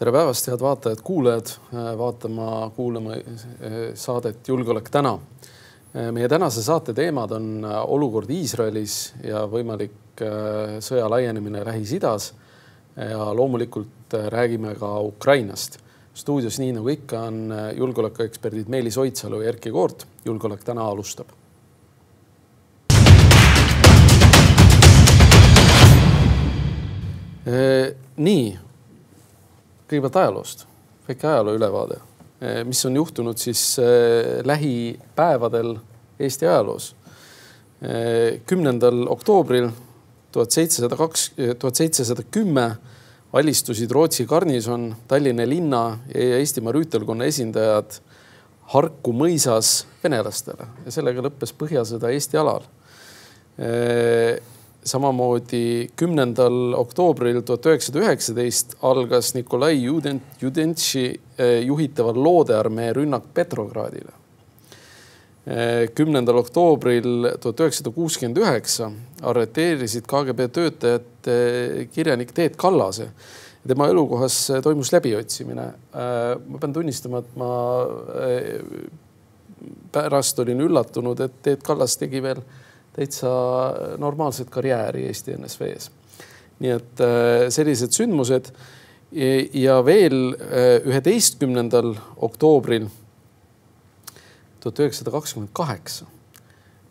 tere päevast, head vaatajad-kuulajad, vaatama, kuulama saadet Julgeolek täna. meie tänase saate teemad on olukord Iisraelis ja võimalik sõja laienemine Lähis-Idas. ja loomulikult räägime ka Ukrainast. stuudios, nii nagu ikka, on julgeolekueksperdid Meelis Oidsalu ja Erkki Koort. julgeolek täna alustab nii, kõigepealt ajaloost, väike ajaloo ülevaade, mis on juhtunud siis lähipäevadel Eesti ajaloos. kümnendal oktoobril tuhat seitsesada kaks, tuhat seitsesada kümme alistusid Rootsi garnison, Tallinna linna ja Eestimaa rüütelkonna esindajad Harku mõisas venelastele. Ja sellega lõppes Põhjasõda Eesti alal samamoodi kümnendal oktoobril tuhat üheksasada üheksateist algas Nikolai Judentši eh, juhitaval loodearmee rünnak Petrogradile. Eh, kümnendal oktoobril tuhat üheksasada kuuskümmend üheksa arreteerisid KGB töötajad eh, kirjanik Teet Kallase. tema elukohas toimus läbiotsimine. ma pean tunnistama, et ma pärast olin üllatunud, et Teet Kallas tegi veel täitsa normaalset karjääri Eesti NSV-s. nii et äh, sellised sündmused ja veel äh, üheteistkümnendal oktoobril tuhat üheksasada kakskümmend kaheksa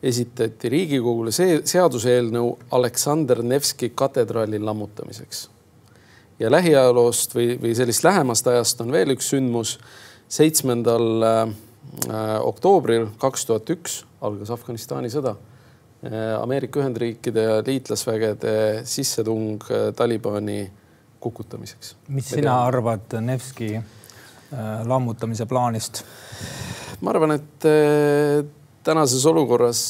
esitati Riigikogule see seaduseelnõu Aleksander Nevski katedraali lammutamiseks. ja lähiajaloost või, või sellist lähemast ajast on veel üks sündmus. seitsmendal äh, oktoobril kaks tuhat üks algas Afganistani sõda Ameerika Ühendriikide ja liitlasvägede sissetung äh, Talibani kukutamiseks. mis sina teame. arvad Nevski äh, lammutamise plaanist? ma arvan, et tänases olukorras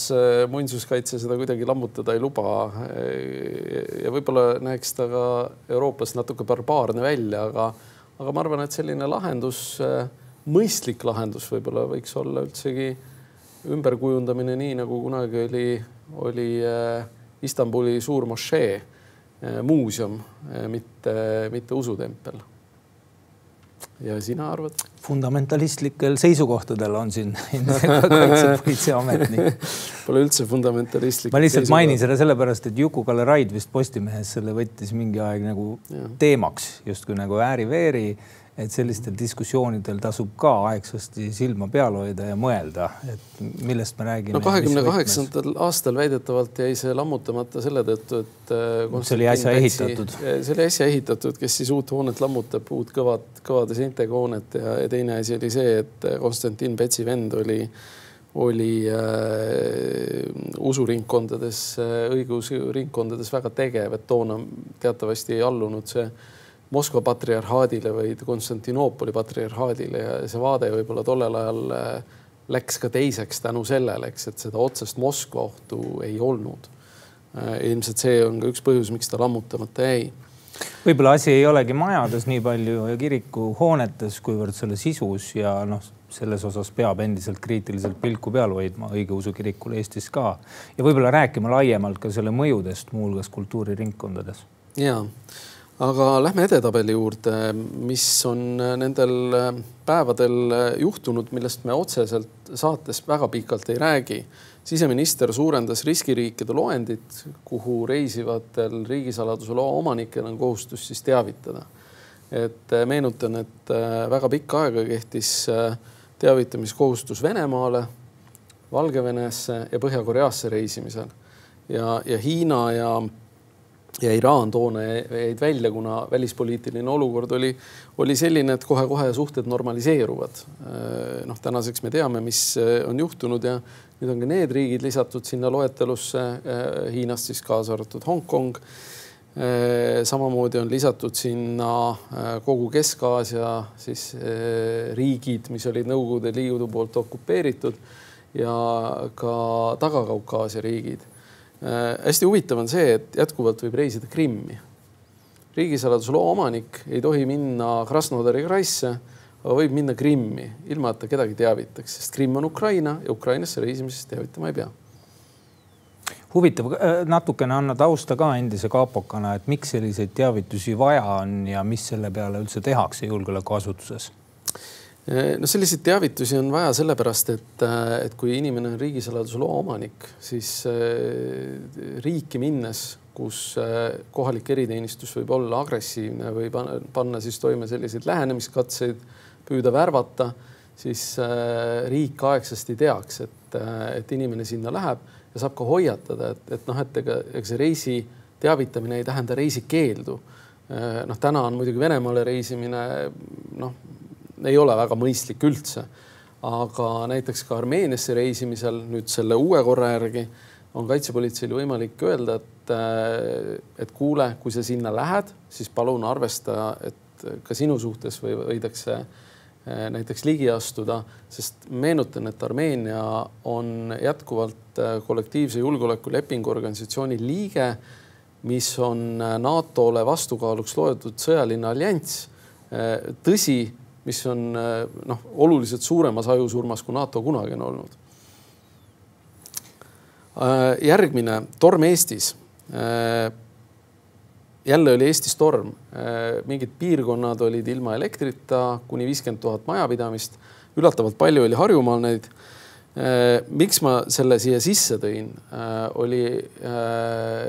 muinsuskaitse seda kuidagi lammutada ei luba. ja võib-olla näeks ta ka Euroopas natuke barbaarne välja, aga, aga ma arvan, et selline lahendus, mõistlik lahendus võib-olla võiks olla üldsegi ümberkujundamine, nii nagu kunagi oli oli äh, Istanbuli suur mošee, äh, muuseum, äh, mitte, mitte usutempel. ja sina arvad? fundamentalistlikel seisukohtadel on siin kaitsepolitseiametnik Pole üldse fundamentalistlik. ma lihtsalt mainin seda sellepärast, et Juku-Kalle Raid vist Postimehes selle võttis mingi aeg nagu ja. teemaks justkui nagu ääri-veeri et sellistel diskussioonidel tasub ka aegsasti silma peal hoida ja mõelda, et millest me räägime. no kahekümne kaheksandal aastal väidetavalt jäi see lammutamata selle tõttu, et. Äh, see oli äsja ehitatud. see oli äsja ehitatud, kes siis uut hoonet lammutab, uut kõvad, kõvade seintega hoonet ja, ja teine asi oli see, et Konstantin Petsi vend oli oli äh, usuringkondades äh,, õigeusu ringkondades väga tegev, et toona teatavasti ei allunud see Moskva patriarhaadile, vaid Konstantinoopoli patriarhaadile ja see vaade võib-olla tollel ajal äh, läks ka teiseks tänu sellele, eks, et seda otsest Moskva ohtu ei olnud. Äh, ilmselt see on ka üks põhjus, miks ta lammutamata jäi võib-olla asi ei olegi majades nii palju ja kirikuhoonetes, kuivõrd selle sisus ja noh, selles osas peab endiselt kriitiliselt pilku peal hoidma õigeusu kirikul Eestis ka ja võib-olla rääkima laiemalt ka selle mõjudest, muuhulgas kultuuriringkondades. ja aga lähme edetabeli juurde, mis on nendel päevadel juhtunud, millest me otseselt saates väga pikalt ei räägi. siseminister suurendas riskiriikide loendit, kuhu reisivatel riigisaladuse loa omanikel on kohustus siis teavitada. et meenutan, et väga pikka aega kehtis teavitamiskohustus Venemaale, Valgevenesse ja Põhja-Koreasse reisimisel ja, ja Hiina ja ja Iraan toona jäid välja, kuna välispoliitiline olukord oli, oli selline, et kohe-kohe suhted normaliseeruvad. Äh, noh, tänaseks me teame, mis äh, on juhtunud ja nüüd on ka need riigid lisatud sinna loetelusse, äh, Hiinast siis kaasa arvatud Hongkong. samamoodi on lisatud sinna kogu Kesk-Aasia siis riigid, mis olid Nõukogude Liidu poolt okupeeritud ja ka Taga-Kaukaasia riigid hästi huvitav on see, et jätkuvalt võib reisida Krimmi. riigisaladuse loo omanik ei tohi minna Krasnodari kraisse, aga võib minna Krimmi, ilma et ta kedagi teavitaks, sest Krimm on Ukraina ja Ukrainasse reisimisest teavitama ei pea. huvitav, äh, natukene anna tausta ka endise kapokana, et miks selliseid teavitusi vaja on ja mis selle peale üldse tehakse julgeolekuasutuses? No selliseid teavitusi on vaja sellepärast, et, et kui inimene on riigisaladuse loa omanik, siis riiki minnes, kus kohalik eriteenistus võib olla agressiivne või panna siis toime selliseid lähenemiskatseid, püüda värvata, siis riik aegsasti teaks, et, et inimene sinna läheb ja saab ka hoiatada, et, et noh, et ega, ega see reisi teavitamine ei tähenda reisikeeldu. noh, täna on muidugi Venemaale reisimine noh, ei ole väga mõistlik üldse. aga näiteks ka Armeeniasse reisimisel nüüd selle uue korra järgi on kaitsepolitseil võimalik öelda, et, et kuule, kui sa sinna lähed, siis palun arvesta, et ka sinu suhtes või võidakse eh, näiteks ligi astuda, sest meenutan, et Armeenia on jätkuvalt eh, kollektiivse julgeolekulepingu organisatsiooni liige, mis on NATO-le vastukaaluks loetud sõjaline allianss. tõsi, mis on noh, oluliselt suuremas ajusurmas, kui NATO kunagi on olnud. Äh, järgmine torm Eestis. Äh, jälle oli Eestis torm, mingid piirkonnad olid ilma elektrita, kuni viiskümmend tuhat majapidamist, üllatavalt palju oli Harjumaal neid. Miks ma selle siia sisse tõin, oli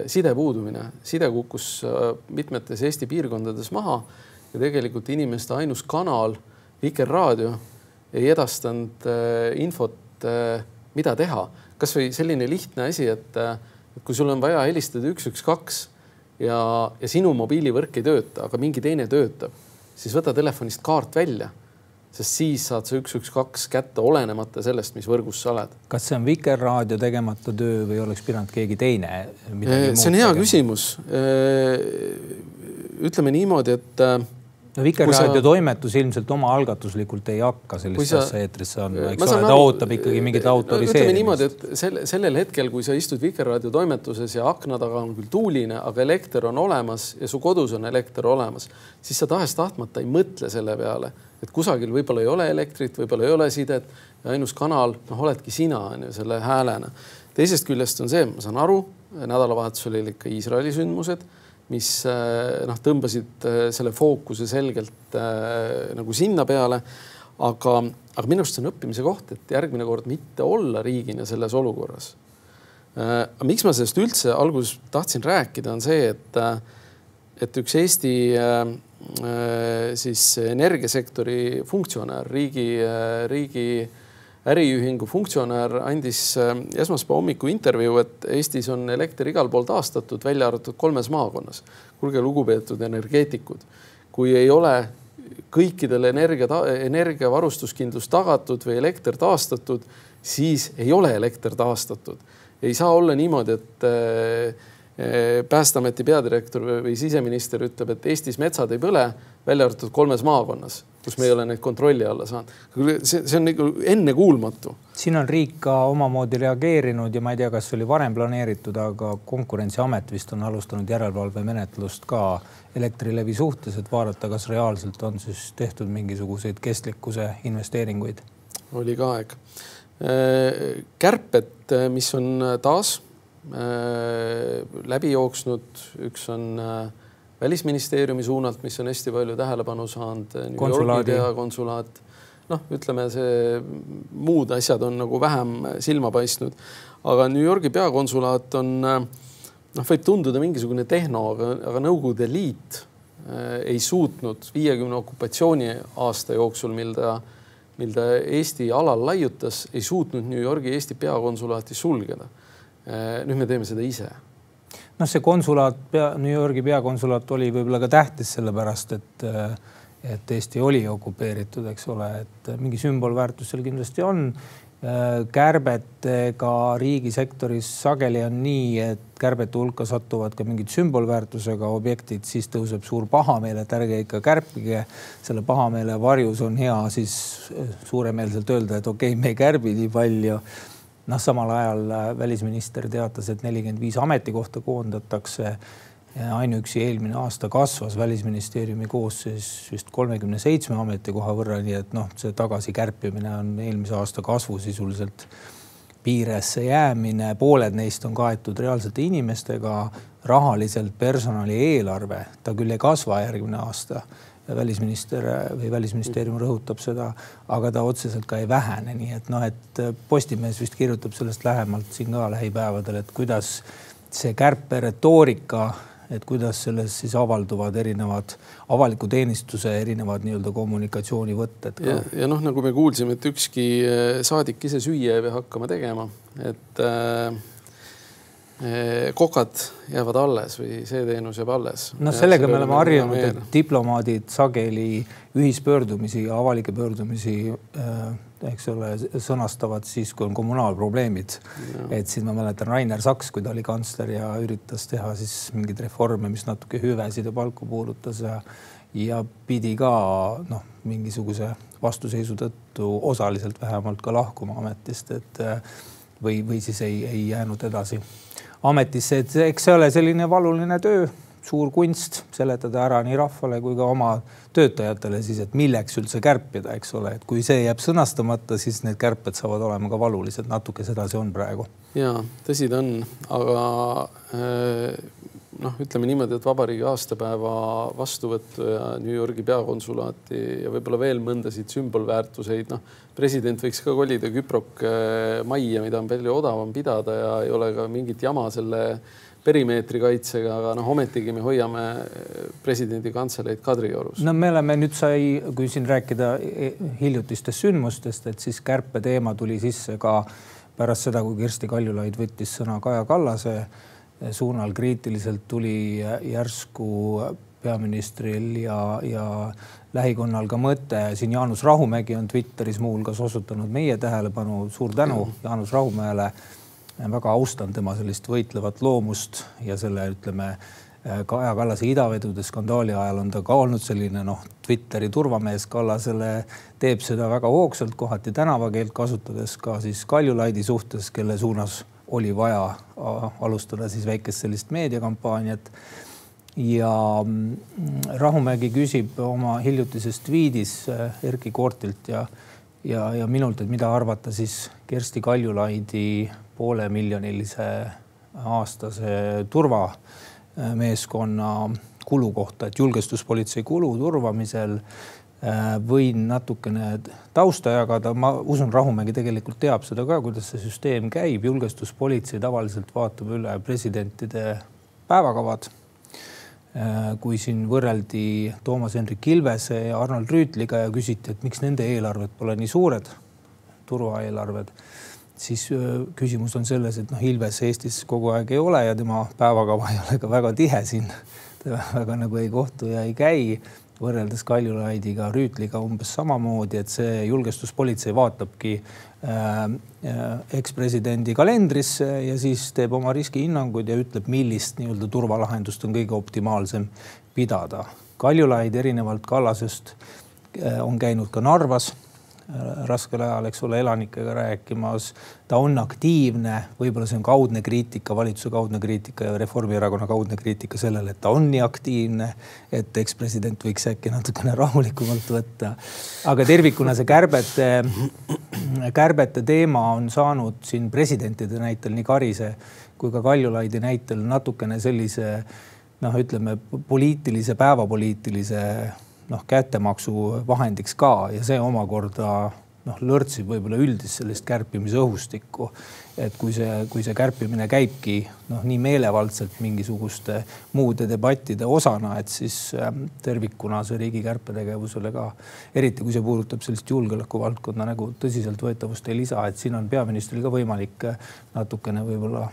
side puudumine, side kukkus mitmetes Eesti piirkondades maha ja tegelikult inimeste ainus kanal Vikerraadio ei edastanud äh, infot, äh, mida teha. kasvõi selline lihtne asi, et, äh, et kui sul on vaja helistada üks, üks, kaks ja, ja sinu mobiilivõrk ei tööta, aga mingi teine töötab, siis võta telefonist kaart välja sest siis saad sa üks, üks, kaks kätte, olenemata sellest, mis võrgus sa oled. kas see on Vikerraadio tegemata töö või oleks pidanud keegi teine? see on hea tegema? küsimus. ütleme niimoodi, et no Vikerraadio sa... toimetus ilmselt omaalgatuslikult ei hakka sellist sa... asja eetrisse andma, eks ole, ta ootab ikkagi mingit autoriseerimist. ütleme niimoodi, et sel, sellel hetkel, kui sa istud Vikerraadio toimetuses ja akna taga on küll tuuline, aga elekter on olemas ja su kodus on elekter olemas, siis sa tahes-tahtmata ei mõtle selle peale, et kusagil võib-olla ei ole elektrit, võib-olla ei ole sidet ja ainus kanal, noh, oledki sina on ju selle häälena. teisest küljest on see, ma saan aru, nädalavahetusel olid ikka Iisraeli sündmused mis äh, noh, tõmbasid äh, selle fookuse selgelt äh, nagu sinna peale. aga, aga minu arust see on õppimise koht, et järgmine kord mitte olla riigina selles olukorras. miks ma sellest üldse alguses tahtsin rääkida, on see, et, et üks Eesti siis energiasektori funktsionär, riigi, riigi äriühingu funktsionär andis äh, esmaspäeva hommiku intervjuu, et Eestis on elekter igal pool taastatud, välja arvatud kolmes maakonnas. kuulge, lugupeetud energeetikud, kui ei ole kõikidel energia, energiavarustuskindlus tagatud või elekter taastatud, siis ei ole elekter taastatud. ei saa olla niimoodi, et äh, äh, Päästeameti peadirektor või siseminister ütleb, et Eestis metsad ei põle, välja arvatud kolmes maakonnas kus me ei ole neid kontrolli alla saanud. see, see on nagu ennekuulmatu. siin on riik ka omamoodi reageerinud ja ma ei tea, kas see oli varem planeeritud, aga konkurentsiamet vist on alustanud järelevalvemenetlust ka Elektrilevi suhtes, et vaadata, kas reaalselt on siis tehtud mingisuguseid kestlikkuse investeeringuid. oli ka aeg. Äh, kärped, mis on taas äh, läbi jooksnud, üks on äh, välisministeeriumi suunalt, mis on hästi palju tähelepanu saanud. konsulaat, noh, ütleme see muud asjad on nagu vähem silma paistnud, aga New Yorgi peakonsulaat on noh, võib tunduda mingisugune tehno, aga, aga Nõukogude Liit äh, ei suutnud viiekümne okupatsiooni aasta jooksul, mil ta, mil ta Eesti alal laiutas, ei suutnud New Yorgi Eesti peakonsulaati sulgeda. Nüüd me teeme seda ise noh, see konsulaat, pea, New Yorgi peakonsulaat oli võib-olla ka tähtis sellepärast, et, et Eesti oli okupeeritud, eks ole, et mingi sümbolväärtus seal kindlasti on. kärbetega riigisektoris sageli on nii, et kärbete hulka satuvad ka mingid sümbolväärtusega objektid, siis tõuseb suur pahameel, et ärge ikka kärpige. selle pahameele varjus on hea siis suuremeelselt öelda, et okei okay,, me ei kärbi nii palju noh, samal ajal äh, välisminister teatas, et nelikümmend viis ametikohta koondatakse. ainuüksi eelmine aasta kasvas välisministeeriumi koosseis vist kolmekümne seitsme ametikoha võrra, nii et noh, see tagasikärpimine on eelmise aasta kasvu sisuliselt piiresse jäämine, pooled neist on kaetud reaalsete inimestega, rahaliselt personali eelarve, ta küll ei kasva järgmine aasta välisminister või välisministeerium rõhutab seda, aga ta otseselt ka ei vähene, nii et noh, et Postimees vist kirjutab sellest lähemalt siin ka lähipäevadel, et kuidas see kärperetoorika et kuidas selles siis avalduvad erinevad avaliku teenistuse erinevad nii-öelda kommunikatsioonivõtted ka. ja, ja noh, nagu me kuulsime, et ükski saadik ise süüa ei pea hakkama tegema, et äh, kokad jäävad alles või see teenus jääb alles. noh, sellega me oleme harjunud, et diplomaadid sageli ühispöördumisi ja avalikke pöördumisi äh, eks ole, sõnastavad siis, kui on kommunaalprobleemid. et siin ma mäletan Rainer Saks, kui ta oli kantsler ja üritas teha siis mingeid reforme, mis natuke hüvesid ja palku puudutas ja ja pidi ka noh, mingisuguse vastuseisu tõttu osaliselt vähemalt ka lahkuma ametist, et või, või siis ei, ei jäänud edasi ametisse, et eks see ole selline valuline töö suur kunst seletada ära nii rahvale kui ka oma töötajatele siis, et milleks üldse kärpida, eks ole, et kui see jääb sõnastamata, siis need kärped saavad olema ka valulised, natuke seda see on praegu. ja tõsi ta on, aga äh, noh, ütleme niimoodi, et vabariigi aastapäeva vastuvõttu ja New Yorgi peakonsulaati ja võib-olla veel mõndasid sümbolväärtuseid, noh, president võiks ka kolida Küprok majja, mida on palju odavam pidada ja ei ole ka mingit jama selle perimeetri kaitsega, aga noh, ometigi me hoiame presidendi kantseleid Kadriorus. no me oleme nüüd sai, kui siin rääkida hiljutistest sündmustest, et siis kärpeteema tuli sisse ka pärast seda, kui Kersti Kaljulaid võttis sõna Kaja Kallase suunal kriitiliselt tuli järsku peaministril ja, ja lähikonnal ka mõte, siin Jaanus Rahumägi on Twitteris muuhulgas osutanud meie tähelepanu, suur tänu Jaanus Rahumäele. Väga austan tema sellist võitlevat loomust ja selle, ütleme, Kaja Kallase idavedude skandaali ajal on ta ka olnud selline noh, Twitteri turvamees Kallasele, teeb seda väga hoogsalt, kohati tänavakeelt kasutades ka siis Kaljulaidi suhtes, kelle suunas oli vaja alustada siis väikest sellist meediakampaaniat. ja mm, Rahumägi küsib oma hiljutises tweetis äh, Erkki Koortilt ja, ja, ja minult, et mida arvata siis Kersti Kaljulaidi poolemiljonilise aastase turvameeskonna kulu kohta, et julgestuspolitsei kulu turvamisel võin natukene tausta jagada, ma usun, Rahumägi tegelikult teab seda ka, kuidas see süsteem käib, julgestuspolitsei tavaliselt vaatab üle presidentide päevakavad. Äh, kui siin võrreldi Toomas Hendrik Ilvese ja Arnold Rüütliga ja küsiti, et miks nende eelarved pole nii suured, turvaeelarved siis küsimus on selles, et noh, Ilves Eestis kogu aeg ei ole ja tema päevakava ei ole ka väga tihe siin. väga nagu ei kohtu ja ei käi võrreldes Kaljulaidiga, Rüütliga umbes samamoodi, et see julgestuspolitsei vaatabki äh, ekspresidendi kalendrisse ja siis teeb oma riskihinnangud ja ütleb, millist nii-öelda turvalahendust on kõige optimaalsem pidada. Kaljulaid erinevalt Kallasest äh, on käinud ka Narvas Äh, raskel ajal, eks ole, elanikega rääkimas. ta on aktiivne, võib-olla see on kaudne kriitika, valitsuse kaudne kriitika ja Reformierakonna kaudne kriitika sellele, et ta on nii aktiivne, et ekspresident võiks äkki natukene rahulikumalt võtta. aga tervikuna see kärbete, kärbete teema on saanud siin presidentide näitel nii Karise kui ka Kaljulaidi näitel natukene sellise noh, ütleme poliitilise, päevapoliitilise noh, kättemaksu vahendiks ka ja see omakorda noh, lörtsib võib-olla üldist sellist kärpimise õhustikku. et kui see, kui see kärpimine käibki noh, nii meelevaldselt mingisuguste muude debattide osana, et siis ähm, tervikuna see riigi kärpetegevusele ka, eriti kui see puudutab sellist julgeolekuvaldkonna nagu tõsiseltvõetavust ei lisa, et siin on peaministril ka võimalik äh, natukene võib-olla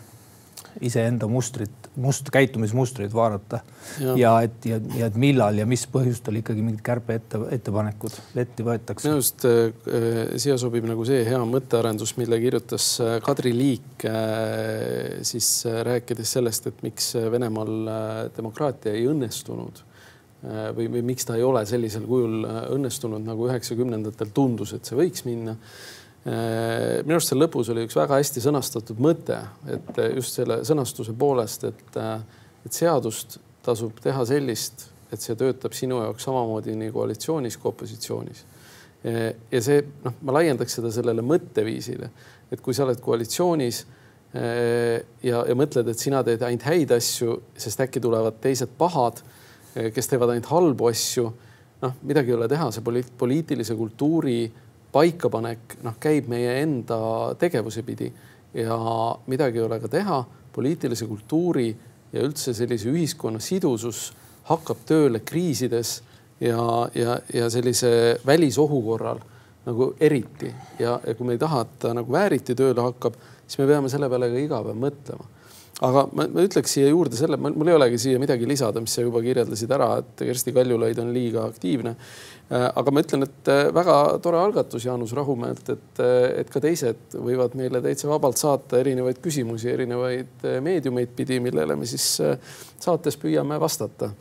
iseenda mustrit, must, käitumismustreid vaadata ja, ja et ja, ja et millal ja mis põhjustel ikkagi mingid kärpe ette, ettepanekud letti võetakse. minu arust äh, siia sobib nagu see hea mõttearendus, mille kirjutas äh, Kadri Liik äh, siis äh, rääkides sellest, et miks Venemaal äh, demokraatia ei õnnestunud äh, või, või miks ta ei ole sellisel kujul õnnestunud, nagu üheksakümnendatel tundus, et see võiks minna Äh, minu arust seal lõpus oli üks väga hästi sõnastatud mõte, et just selle sõnastuse poolest, et, äh, et seadust tasub teha sellist, et see töötab sinu jaoks samamoodi nii koalitsioonis kui opositsioonis. ja see noh, ma laiendaks seda sellele mõtteviisile, et kui sa oled koalitsioonis ja, ja mõtled, et sina teed ainult häid asju, sest äkki tulevad teised pahad, kes teevad ainult halbu asju. noh, midagi ei ole teha, see poliit, poliitilise kultuuri paikapanek, noh, käib meie enda tegevuse pidi ja midagi ei ole ka teha. poliitilise kultuuri ja üldse sellise ühiskonna sidusus hakkab tööle kriisides ja, ja, ja sellise välisohu korral nagu eriti ja, ja kui me ei taha, et ta nagu vääriti tööle hakkab, siis me peame selle peale ka iga päev mõtlema aga ma, ma ütleks siia juurde selle, mul ei olegi siia midagi lisada, mis sa juba kirjeldasid ära, et Kersti Kaljulaid on liiga aktiivne. Äh, aga ma ütlen, et äh, väga tore algatus Jaanus Rahumäelt, et, äh, et ka teised võivad meile täitsa vabalt saata erinevaid küsimusi, erinevaid meediumeid pidi, millele me siis saates püüame vastata.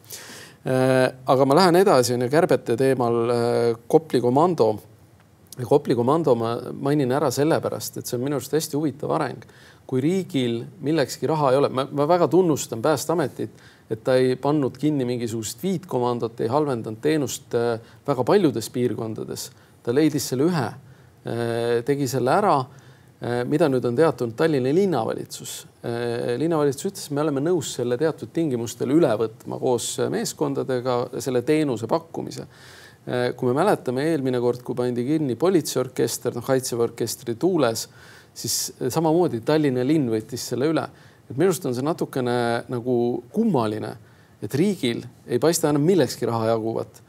aga ma lähen edasi on ju kärbete teemal Kopli komando. Kopli komando ma mainin ära sellepärast, et see on minu arust hästi huvitav areng kui riigil millekski raha ei ole, ma, väga tunnustan Päästeametit, et ta ei pannud kinni mingisugust viit komandot, ei halvendanud teenust äh, väga paljudes piirkondades. ta leidis selle ühe, äh, tegi selle ära. Äh, mida nüüd on teatanud Tallinna linnavalitsus? linnavalitsus ütles, me oleme nõus selle teatud tingimustel üle võtma koos meeskondadega selle teenuse pakkumise kui me mäletame eelmine kord, kui pandi kinni politseiorkester, noh, kaitseväe orkestri tuules siis samamoodi Tallinna linn võttis selle üle. et minu arust on see natukene nagu kummaline, et riigil ei paista enam millekski raha jaguvat.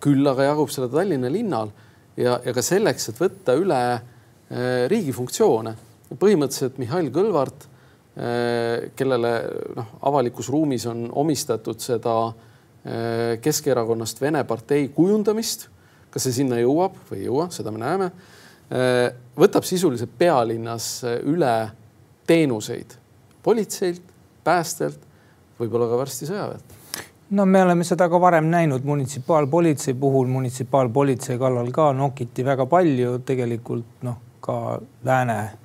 küll aga jagub seda Tallinna linnal ja, ja ka selleks, et võtta üle äh, riigi funktsioone. põhimõtteliselt Mihhail Kõlvart äh,, kellele noh, avalikus ruumis on omistatud seda Keskerakonnast Vene partei kujundamist. kas see sinna jõuab või ei jõua, seda me näeme võtab sisuliselt pealinnas äh, üle teenuseid. Politseilt, päästelt, võib-olla ka varsti sõjaväelt. No me oleme seda ka varem näinud. Munitsipaalpolitsei puhul, munitsipaalpolitsei kallal ka nokiti väga palju. Tegelikult noh, ka lääne Äh,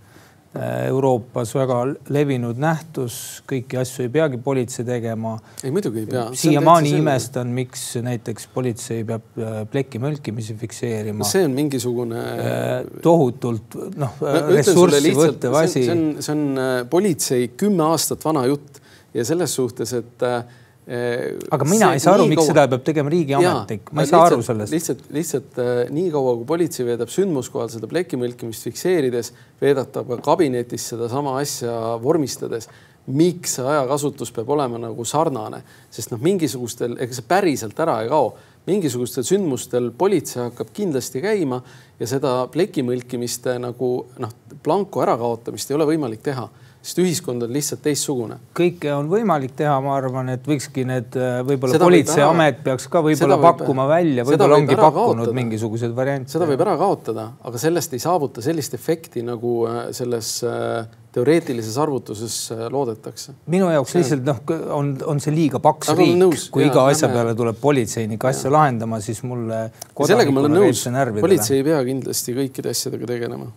Euroopas väga levinud nähtus, kõiki asju ei peagi politsei tegema. ei, muidugi ei pea. siiamaani imestan, miks näiteks politsei peab äh, pleki mölkimisi fikseerima. see on mingisugune. Äh, tohutult noh, ressurssi võttev asi. see on, see on politsei kümme aastat vana jutt ja selles suhtes, et Äh, aga mina ei saa aru, miks kaua... seda peab tegema riigiametnik, ma ei saa aru sellest. lihtsalt, lihtsalt äh, nii kaua, kui politsei veedab sündmuskohal seda plekimõlkimist fikseerides, veedab ta ka kabinetis sedasama asja vormistades. miks see ajakasutus peab olema nagu sarnane, sest noh, mingisugustel, ega see päriselt ära ei kao mingisugustel sündmustel politsei hakkab kindlasti käima ja seda plekimõlkimiste nagu noh, blanko ärakaotamist ei ole võimalik teha sest ühiskond on lihtsalt teistsugune. kõike on võimalik teha, ma arvan, et võikski need äh, võib-olla politseiamet peaks ka võib-olla võib, pakkuma välja, võib-olla ongi pakkunud kaotada. mingisuguseid variante. seda võib ära kaotada, aga sellest ei saavuta sellist efekti, nagu äh, selles äh, teoreetilises arvutuses loodetakse. minu jaoks see... lihtsalt noh, on, on see liiga paks aga riik, kui iga asja näeme... peale tuleb politseinik asja ja. lahendama, siis mulle. sellega ma olen nõus, politsei ei pea kindlasti kõikide asjadega tegelema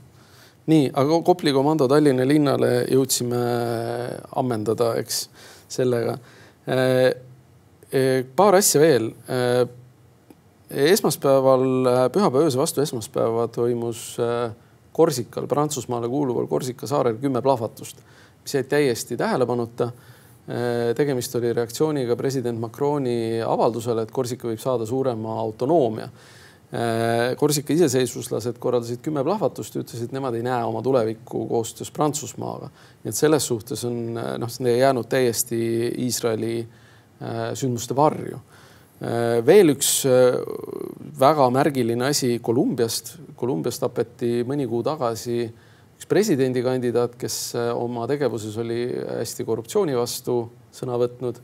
nii, aga Kopli komando Tallinna linnale jõudsime ammendada, eks sellega. Äh, äh, paar asja veel. Äh, esmaspäeval, pühapäeva öösel vastu esmaspäeva toimus Korsikal, Prantsusmaale kuuluval Korsika saarel kümme plahvatust, mis jäid täiesti tähelepanuta. tegemist oli reaktsiooniga president Macroni avaldusele, et Korsika võib saada suurema autonoomia Äh, Korsika iseseisvuslased korraldasid kümme plahvatust ja ütlesid, et nemad ei näe oma tulevikku koostöös Prantsusmaaga. nii et selles suhtes on äh, noh, jäänud täiesti Iisraeli äh, sündmuste varju. veel üks väga märgiline asi Kolumbiast. Kolumbias tapeti mõni kuu tagasi üks presidendikandidaat, kes oma tegevuses oli hästi korruptsiooni vastu sõna võtnud.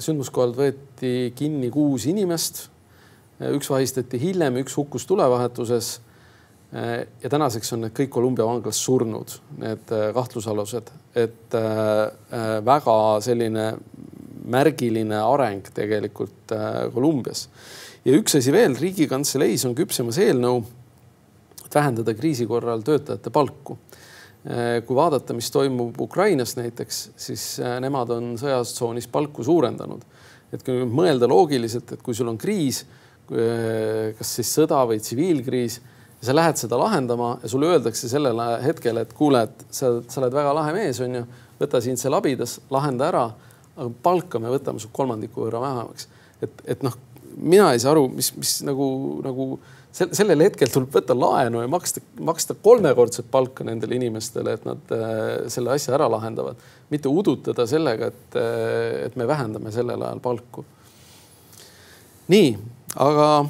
sündmuskohalt võeti kinni kuus inimest üks vahistati hiljem, üks hukkus tulevahetuses. ja tänaseks on need kõik Kolumbia vanglas surnud, need äh, kahtlusalused, et äh, äh, väga selline märgiline areng tegelikult Kolumbias. ja üks asi veel, Riigikantseleis on küpsemas eelnõu, et vähendada kriisi korral töötajate palku kui vaadata, mis toimub Ukrainas näiteks, siis nemad on sõjatsoonis palku suurendanud. et kui mõelda loogiliselt, et kui sul on kriis, Äh, kas siis sõda või tsiviilkriis, sa lähed seda lahendama ja sulle öeldakse sellel hetkel, et kuule, et sa, sa oled väga lahe mees, onju, võta siin see labidas, lahenda ära, aga palka me võtame su kolmandiku võrra vähemaks. et, et noh, mina ei saa aru, mis, mis nagu, nagu sellel hetkel tuleb võtta laenu ja maksta, maksta kolmekordset palka nendele inimestele, et nad äh, selle asja ära lahendavad, mitte udutada sellega, et, äh, et me vähendame sellel ajal palku. nii, aga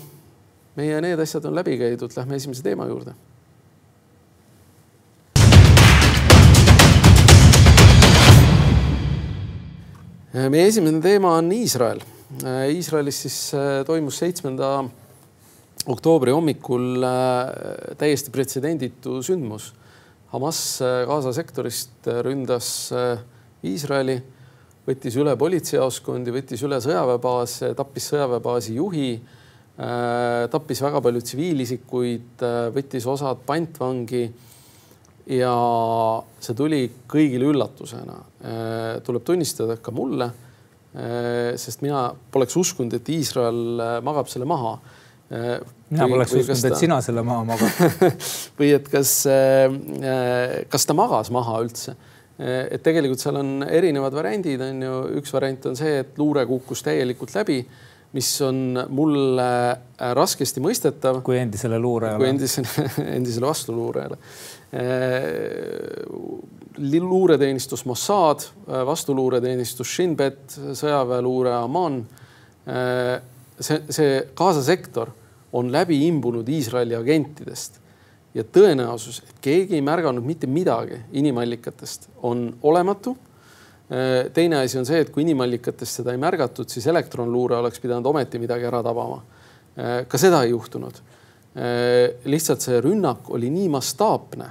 meie need asjad on läbi käidud, lähme esimese teema juurde. meie esimene teema on Iisrael. Iisraelis siis äh, toimus seitsmenda oktoobri hommikul äh, täiesti pretsedenditu sündmus. Hamas äh, Gaza sektorist ründas Iisraeli, võttis üle politseijaoskondi, võttis üle sõjaväebaase, tappis sõjaväebaasi juhi tappis väga palju tsiviilisikuid, äh, võttis osad pantvangi. ja see tuli kõigile üllatusena. Äh, tuleb tunnistada, ka mulle. sest mina poleks uskunud, et Iisrael magab selle maha. mina poleks uskunud, et sina selle maha magad või et kas, kas ta magas maha üldse et tegelikult seal on erinevad variandid, on ju, üks variant on see, et luure kukkus täielikult läbi mis on mulle äh, raskesti mõistetav. kui endisele luurajale. kui endisele, endisele vastuluurajale. Äh, luureteenistus Mossad, äh, vastuluureteenistus Shin Bet, sõjaväeluure Aman. see, see Gaza sektor on läbi imbunud Iisraeli agentidest ja tõenäosus, et keegi ei märganud mitte midagi inimallikatest, on olematu teine asi on see, et kui inimallikatest seda ei märgatud, siis elektronluure oleks pidanud ometi midagi ära tabama. Äh, ka seda ei juhtunud. Äh, lihtsalt see rünnak oli nii mastaapne,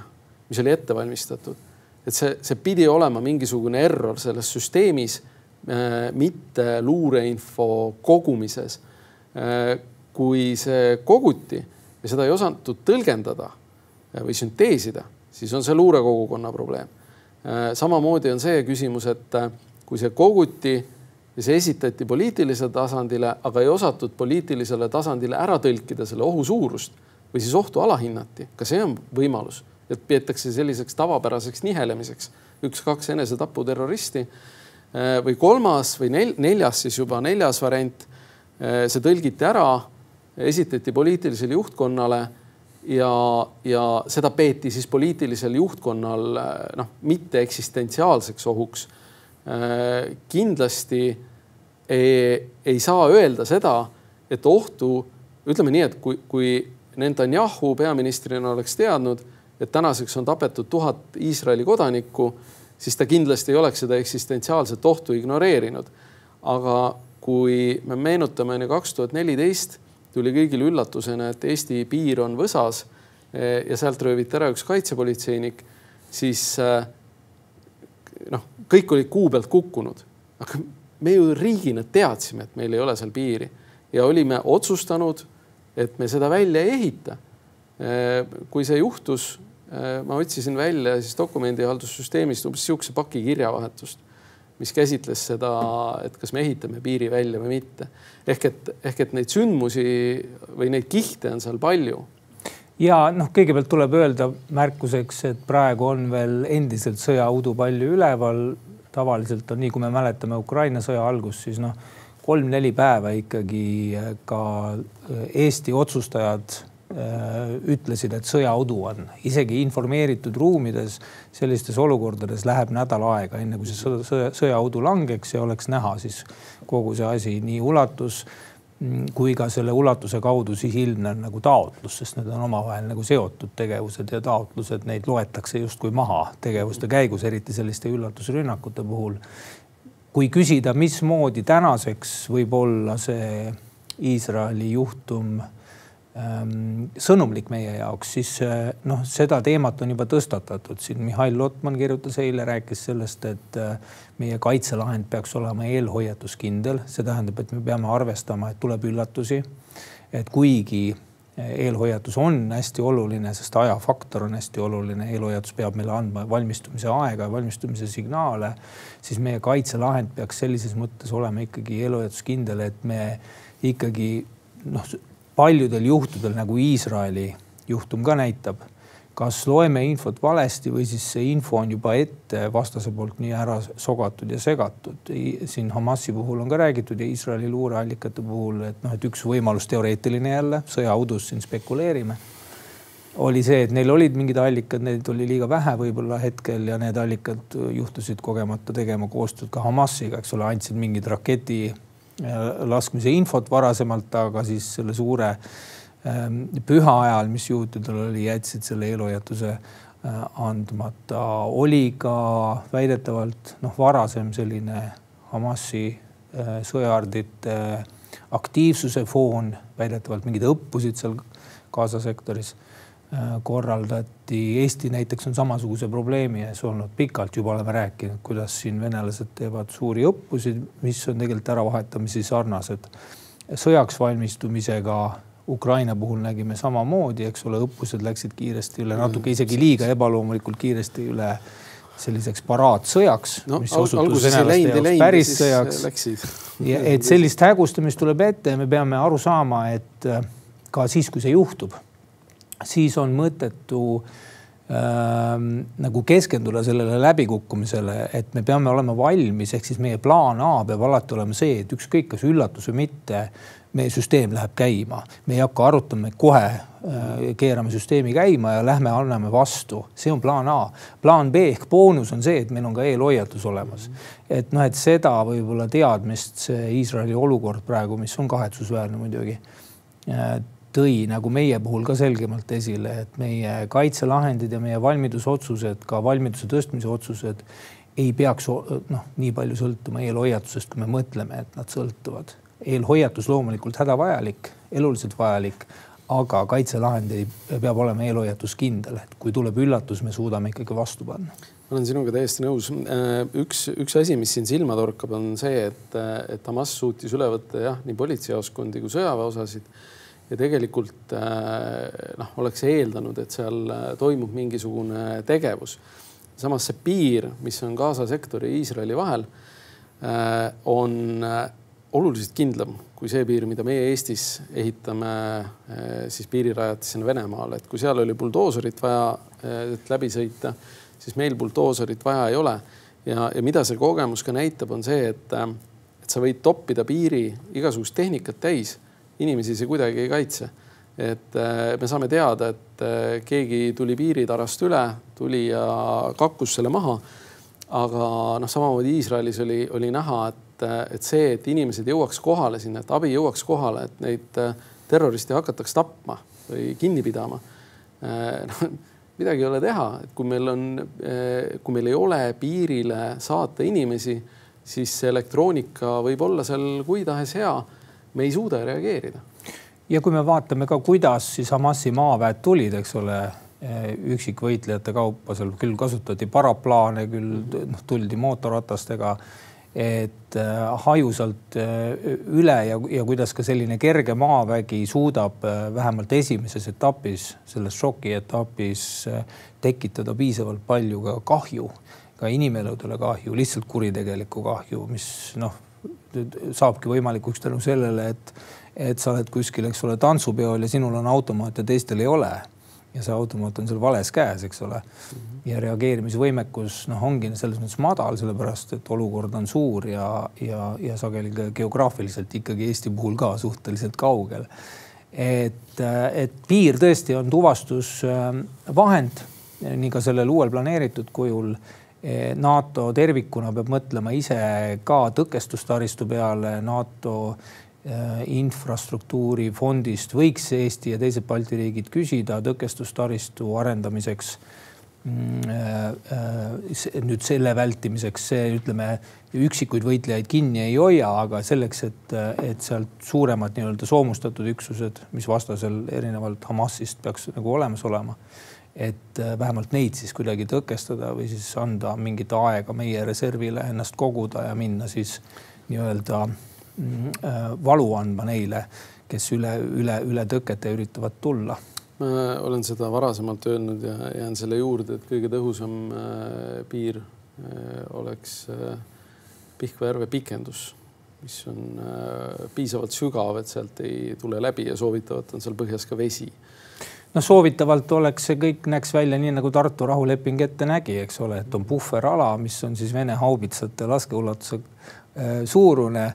mis oli ette valmistatud, et see, see pidi olema mingisugune error selles süsteemis, mitte luureinfo kogumises. kui see koguti ja seda ei osatud tõlgendada või sünteesida, siis on see luurekogukonna probleem Äh, samamoodi on see küsimus, et äh, kui see koguti ja see esitati poliitilisele tasandile, aga ei osatud poliitilisele tasandile ära tõlkida selle ohu suurust või siis ohtu alahinnati, ka see on võimalus, et peetakse selliseks tavapäraseks nihelemiseks, üks-kaks enesetaputerroristi äh, või kolmas või nel, neljas siis juba neljas variant. see tõlgiti ära, esitati poliitilisele juhtkonnale ja, ja seda peeti siis poliitilisel juhtkonnal noh, mitte eksistentsiaalseks ohuks. kindlasti ei, ei saa öelda seda, et ohtu, ütleme nii, et kui, kui Netanyahu peaministrina oleks teadnud, et tänaseks on tapetud tuhat Iisraeli kodanikku, siis ta kindlasti ei oleks seda eksistentsiaalset ohtu ignoreerinud. aga kui me meenutame ju kaks tuhat neliteist tuli kõigile üllatusena, et Eesti piir on võsas eh, ja sealt rööviti ära üks kaitsepolitseinik, siis eh, noh, kõik olid kuu pealt kukkunud, aga me ju riigina teadsime, et meil ei ole seal piiri ja olime otsustanud, et me seda välja ei ehita. Eh, kui see juhtus, ma otsisin välja siis dokumendihaldussüsteemist umbes sihukese paki kirjavahetust mis käsitles seda, et kas me ehitame piiri välja või mitte. ehk et, ehk et neid sündmusi või neid kihte on seal palju. ja noh, kõigepealt tuleb öelda märkuseks, et praegu on veel endiselt sõjaudu palju üleval. tavaliselt on nii, kui me mäletame Ukraina sõja algust, siis noh, kolm-neli päeva ikkagi ka Eesti otsustajad ütlesid, et sõjaudu on, isegi informeeritud ruumides sellistes olukordades läheb nädal aega, enne kui see sõja, sõjaudu langeks ja oleks näha siis kogu see asi nii ulatus mm, kui ka selle ulatuse kaudu siis ilmnev nagu taotlus, sest need on omavahel nagu seotud tegevused ja taotlused, neid loetakse justkui maha tegevuste käigus, eriti selliste üllatusrünnakute puhul. kui küsida, mismoodi tänaseks võib olla see Iisraeli juhtum sõnumlik meie jaoks, siis äh, noh, seda teemat on juba tõstatatud siin. Mihhail Lotman kirjutas eile, rääkis sellest, et äh, meie kaitselahend peaks olema eelhoiatuskindel, see tähendab, et me peame arvestama, et tuleb üllatusi. et kuigi äh, eelhoiatus on hästi oluline, sest ajafaktor on hästi oluline, eelhoiatus peab meile andma valmistumise aega ja valmistumise signaale, siis meie kaitselahend peaks sellises mõttes olema ikkagi eelhoiatuskindel, et me ikkagi noh, paljudel juhtudel nagu Iisraeli juhtum ka näitab kas loeme infot valesti või siis see info on juba ette vastase poolt nii ära sogatud ja segatud. siin Hamasi puhul on ka räägitud ja Iisraeli luureallikate puhul, et noh, et üks võimalus teoreetiline jälle sõjaudus siin spekuleerime oli see, et neil olid mingid allikad, neid oli liiga vähe võib-olla hetkel ja need allikad juhtusid kogemata tegema koostööd ka Hamasiga, eks ole, andsid mingid raketi laskmise infot varasemalt, aga siis selle suure äh, Ähm, püha ajal, mis juutidel oli, jätsid selle eelhoiatuse äh, andmata. oli ka väidetavalt noh, varasem selline Hamasi äh, sõjaardite aktiivsuse foon, väidetavalt mingeid õppusid seal Gaza sektoris äh, korraldati. Eesti näiteks on samasuguse probleemi ees olnud, pikalt juba oleme rääkinud, kuidas siin venelased teevad suuri õppusi, mis on tegelikult äravahetamisi sarnased sõjaks valmistumisega Ukraina puhul nägime samamoodi, eks ole, õppused läksid kiiresti üle, natuke isegi liiga ebaloomulikult kiiresti üle selliseks paraadsõjaks no,, mis osutus venelaste jaoks päris sõjaks. ja et sellist hägustamist tuleb ette ja me peame aru saama, et äh, ka siis, kui see juhtub, siis on mõttetu äh, nagu keskenduda sellele läbikukkumisele, et me peame olema valmis, ehk siis meie plaan A peab alati olema see, et ükskõik, kas üllatus või mitte meie süsteem läheb käima, me ei hakka arutama, kohe äh, keerame süsteemi käima ja lähme anname vastu, see on plaan A. plaan B ehk boonus on see, et meil on ka eelhoiatus olemas. et noh, et seda võib-olla teadmist see Iisraeli olukord praegu, mis on kahetsusväärne muidugi, tõi nagu meie puhul ka selgemalt esile, et meie kaitselahendid ja meie valmidusotsused, ka valmiduse tõstmise otsused ei peaks noh, nii palju sõltuma eelhoiatusest, kui me mõtleme, et nad sõltuvad eelhoiatus loomulikult hädavajalik, eluliselt vajalik, aga kaitselahend ei, peab olema eelhoiatus kindel, et kui tuleb üllatus, me suudame ikkagi vastu panna. ma olen sinuga täiesti nõus. Äh, üks, üks asi, mis siin silma torkab, on see, et, et Hamas suutis üle võtta jah, nii politseijaoskondi kui sõjaväeosasid ja tegelikult äh, noh, oleks eeldanud, et seal äh, toimub mingisugune tegevus. samas see piir, mis on Gaza sektori ja Iisraeli vahel, on oluliselt kindlam kui see piir, mida meie Eestis ehitame eh, siis piirirajatisena Venemaale, et kui seal oli buldooserit vaja, et läbi sõita, siis meil buldooserit vaja ei ole. ja, ja mida see kogemus ka näitab, on see, et, et sa võid toppida piiri igasugust tehnikat täis, inimesi see kuidagi ei kaitse. et me saame teada, et keegi tuli piiritarast üle, tuli ja kakkus selle maha. aga noh, samamoodi Iisraelis oli, oli näha, et et, et see, et inimesed jõuaks kohale sinna, et abi jõuaks kohale, et neid äh, terroriste hakataks tapma või kinni pidama. noh, midagi ei ole teha, et kui meil on, äh, kui meil ei ole piirile saata inimesi, siis see elektroonika võib olla seal kui tahes hea. Me ei suuda reageerida. ja kui me vaatame ka, kuidas siis Hamasi maaväed tulid, eks ole üksikvõitlejate kaupa, seal küll kasutati paraplaane, küll noh, tuldi mootorratastega et äh, hajusalt äh, üle ja, ja kuidas ka selline kerge maavägi suudab äh, vähemalt esimeses etapis, selles šoki etapis tekitada piisavalt palju ka kahju, ka inimeludele kahju, lihtsalt kuritegelikku kahju, mis noh, saabki võimalikuks tänu sellele, et, et sa oled kuskil, eks ole, tantsupeol ja sinul on automaat ja teistel ei ole ja see automaat on seal vales käes, eks ole ja reageerimisvõimekus noh, ongi selles mõttes madal, sellepärast et olukord on suur ja, ja, ja sageli ka geograafiliselt ikkagi Eesti puhul ka suhteliselt kaugel. et, et piir tõesti on tuvastusvahend, nii ka sellel uuel planeeritud kujul NATO tervikuna peab mõtlema ise ka tõkestustaristu peale, NATO Äh, infrastruktuurifondist võiks Eesti ja teised Balti riigid küsida tõkestustaristu arendamiseks. Mm, äh, nüüd selle vältimiseks, see ütleme üksikuid võitlejaid kinni ei hoia, aga selleks, et, et sealt suuremad nii-öelda soomustatud üksused, mis vastasel erinevalt Hamasist peaks nagu olemas olema, et vähemalt neid siis kuidagi tõkestada või siis anda mingit aega meie reservile ennast koguda ja minna siis nii-öelda Äh, valu andma neile, kes üle, üle, üle tõkete üritavad tulla. ma olen seda varasemalt öelnud ja jään selle juurde, et kõige tõhusam äh, piir äh, oleks Pihkva järve pikendus, mis on piisavalt sügav, et sealt ei tule läbi ja soovitavalt on seal põhjas ka vesi noh, soovitavalt oleks see kõik näeks välja nii nagu Tartu rahuleping ette nägi, eks ole, et on puhverala, mis on siis Vene haubitsate laskeulatusega äh, suurune.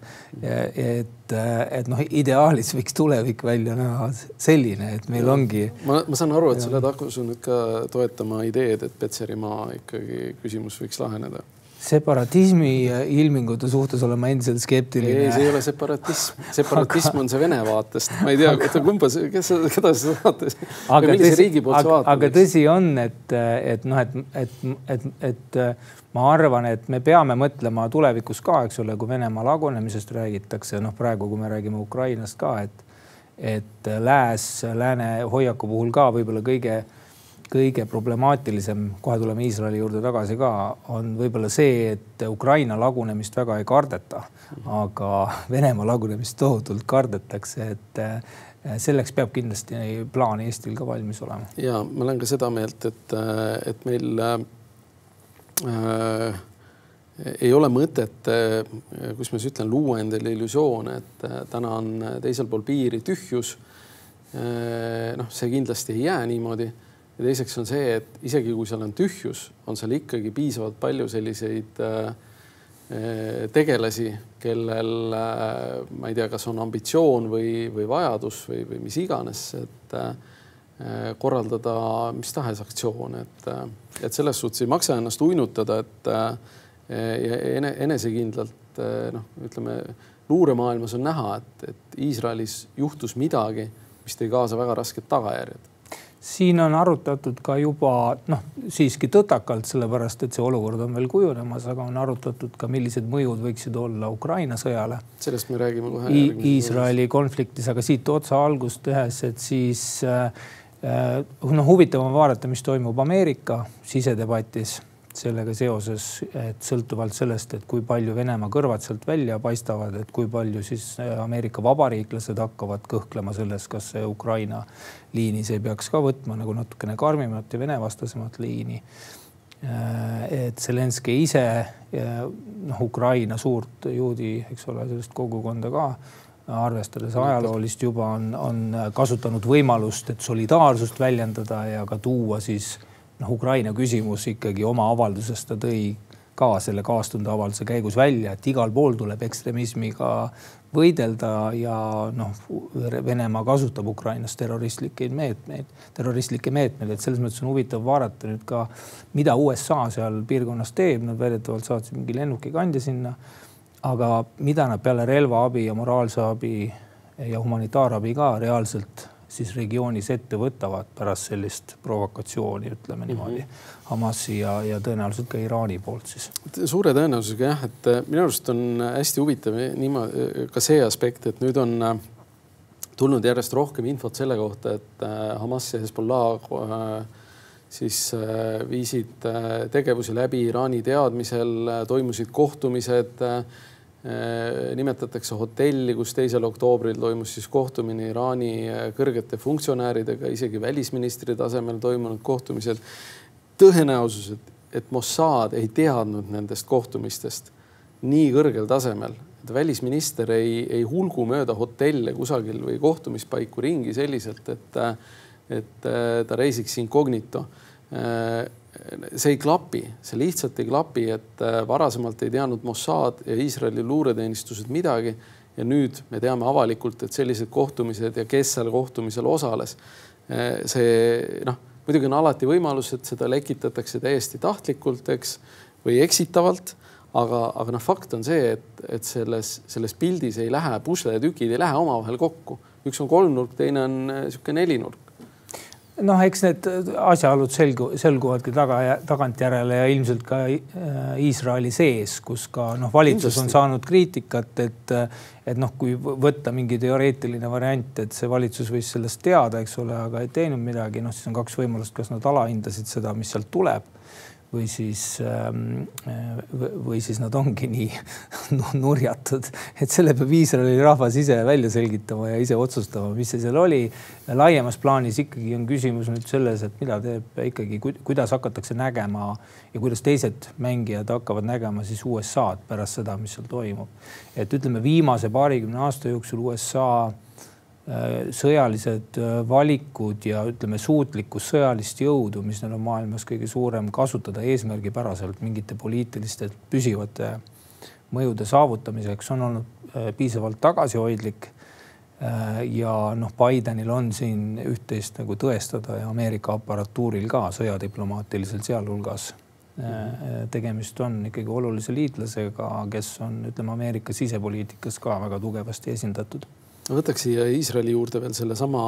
et, et noh, ideaalis võiks tulevik välja näha selline, et meil ongi. ma, ma saan aru, et sa oled asunud ka toetama ideed, et Petserimaa ikkagi küsimus võiks laheneda separatismi ilmingute suhtes olen ma endiselt skeptiline. ei, see ei ole separatism, separatism on see Vene vaatest, ma ei tea, oota kumba, kes, keda sa saate, millise riigi poolt sa vaatad? aga tõsi on, et, et noh, et, et, et, et ma arvan, et me peame mõtlema tulevikus ka, eks ole, kui Venemaa lagunemisest räägitakse, noh, praegu, kui me räägime Ukrainast ka, et, et lääs, lääne hoiaku puhul ka võib-olla kõige kõige problemaatilisem, kohe tuleme Iisraeli juurde tagasi ka, on võib-olla see, et Ukraina lagunemist väga ei kardeta, aga Venemaa lagunemist tohutult kardetakse, et eh, selleks peab kindlasti plaan Eestil ka valmis olema. ja ma olen ka seda meelt, et, et meil äh, ei ole mõtet, kuidas ma siis ütlen, luua endale illusioone, et täna on teisel pool piiri tühjus. noh, see kindlasti ei jää niimoodi ja teiseks on see, et isegi kui seal on tühjus, on seal ikkagi piisavalt palju selliseid äh, äh, tegelasi, kellel äh, ma ei tea, kas on ambitsioon või, või vajadus või, või mis iganes, et korraldada mis tahes aktsioone, et, et selles suhtes ei maksa ennast uinutada, et enesekindlalt noh, ütleme luuremaailmas on näha, et, et Iisraelis juhtus midagi, mis tõi kaasa väga rasked tagajärjed siin on arutatud ka juba noh, siiski tõtakalt, sellepärast et see olukord on veel kujunemas, aga on arutatud ka, millised mõjud võiksid olla Ukraina sõjale. sellest me räägime kohe. Iisraeli konfliktis, aga siit otsa algust tehes, et siis äh, äh, noh, huvitav on vaadata, mis toimub Ameerika sisedebatis sellega seoses, et sõltuvalt sellest, et kui palju Venemaa kõrvad sealt välja paistavad, et kui palju siis äh, Ameerika vabariiklased hakkavad kõhklema selles, kas see Ukraina liinis ei peaks ka võtma nagu natukene karmimat ja Vene-vastasemat liini. Äh, et Zelenskõi ise, noh, Ukraina suurt juudi, eks ole, sellist kogukonda ka arvestades ajaloolist juba on, on kasutanud võimalust, et solidaarsust väljendada ja ka tuua siis noh, Ukraina küsimus ikkagi oma avalduses ta tõi ka selle kaastunde avalduse käigus välja, et igal pool tuleb ekstremismiga võidelda ja noh, Venemaa kasutab Ukrainas terroristlikke meetmeid, terroristlikke meetmeid, et selles mõttes on huvitav vaadata nüüd ka, mida USA seal piirkonnas teeb, nad väidetavalt saatsid mingi lennukikandja sinna. aga mida nad peale relvaabi ja moraalse abi ja humanitaarabi ka reaalselt siis regioonis ette võtavad pärast sellist provokatsiooni, ütleme niimoodi mm, -hmm. Hamasi ja, ja tõenäoliselt ka Iraani poolt siis. suure tõenäosusega jah, et äh, minu arust on hästi huvitav niimoodi äh, ka see aspekt, et nüüd on äh, tulnud järjest rohkem infot selle kohta, et Hamas ja Hezbollah siis viisid tegevusi läbi Iraani teadmisel, toimusid kohtumised Äh, nimetatakse hotelli, kus teisel oktoobril toimus siis kohtumine Iraani äh, kõrgete funktsionääridega, isegi välisministri tasemel toimunud kohtumisel. tõenäosus, et, et Mossad ei teadnud nendest kohtumistest nii kõrgel tasemel, et välisminister ei, ei hulgu mööda hotelle kusagil või kohtumispaiku ringi selliselt, et, et äh, ta reisiks incognito see ei klapi, see lihtsalt ei klapi, et äh, varasemalt ei teadnud Mossad ja Iisraeli luureteenistused midagi ja nüüd me teame avalikult, et sellised kohtumised ja kes seal kohtumisel osales. Äh, see noh, muidugi on alati võimalus, et seda lekitatakse täiesti tahtlikult, eks, või eksitavalt aga, aga noh, fakt on see, et, et selles, selles pildis ei lähe pusletükid ei lähe omavahel kokku, üks on kolmnurk, teine on niisugune äh, nelinurk noh, eks need asjaolud selgu, selguvadki taga, tagantjärele ja ilmselt ka äh, Iisraeli sees, kus ka noh, valitsus on saanud kriitikat, et et noh, kui võtta mingi teoreetiline variant, et see valitsus võis sellest teada, eks ole, aga ei teinud midagi, noh, siis on kaks võimalust, kas nad alahindasid seda, mis sealt tuleb või siis, ähm, või siis nad ongi nii nurjatud, et selle peab Iisraeli rahvas ise välja selgitama ja ise otsustama, mis see seal oli. laiemas plaanis ikkagi on küsimus nüüd selles, et mida teeb ikkagi, kuidas hakatakse nägema ja kuidas teised mängijad hakkavad nägema siis USA-d pärast seda, mis seal toimub. et ütleme, viimase paarikümne aasta jooksul USA sõjalised valikud ja ütleme, suutlikkus sõjalist jõudu, mis neil on maailmas kõige suurem, kasutada eesmärgipäraselt mingite poliitiliste püsivate mõjude saavutamiseks on olnud piisavalt tagasihoidlik ja noh, Bidenil on siin üht-teist nagu tõestada ja Ameerika aparatuuril ka sõjadiplomaatilisel sealhulgas Äh, tegemist on ikkagi olulise liitlasega, kes on, ütleme, Ameerika sisepoliitikas ka väga tugevasti esindatud. Võtaks siia Iisraeli juurde veel sellesama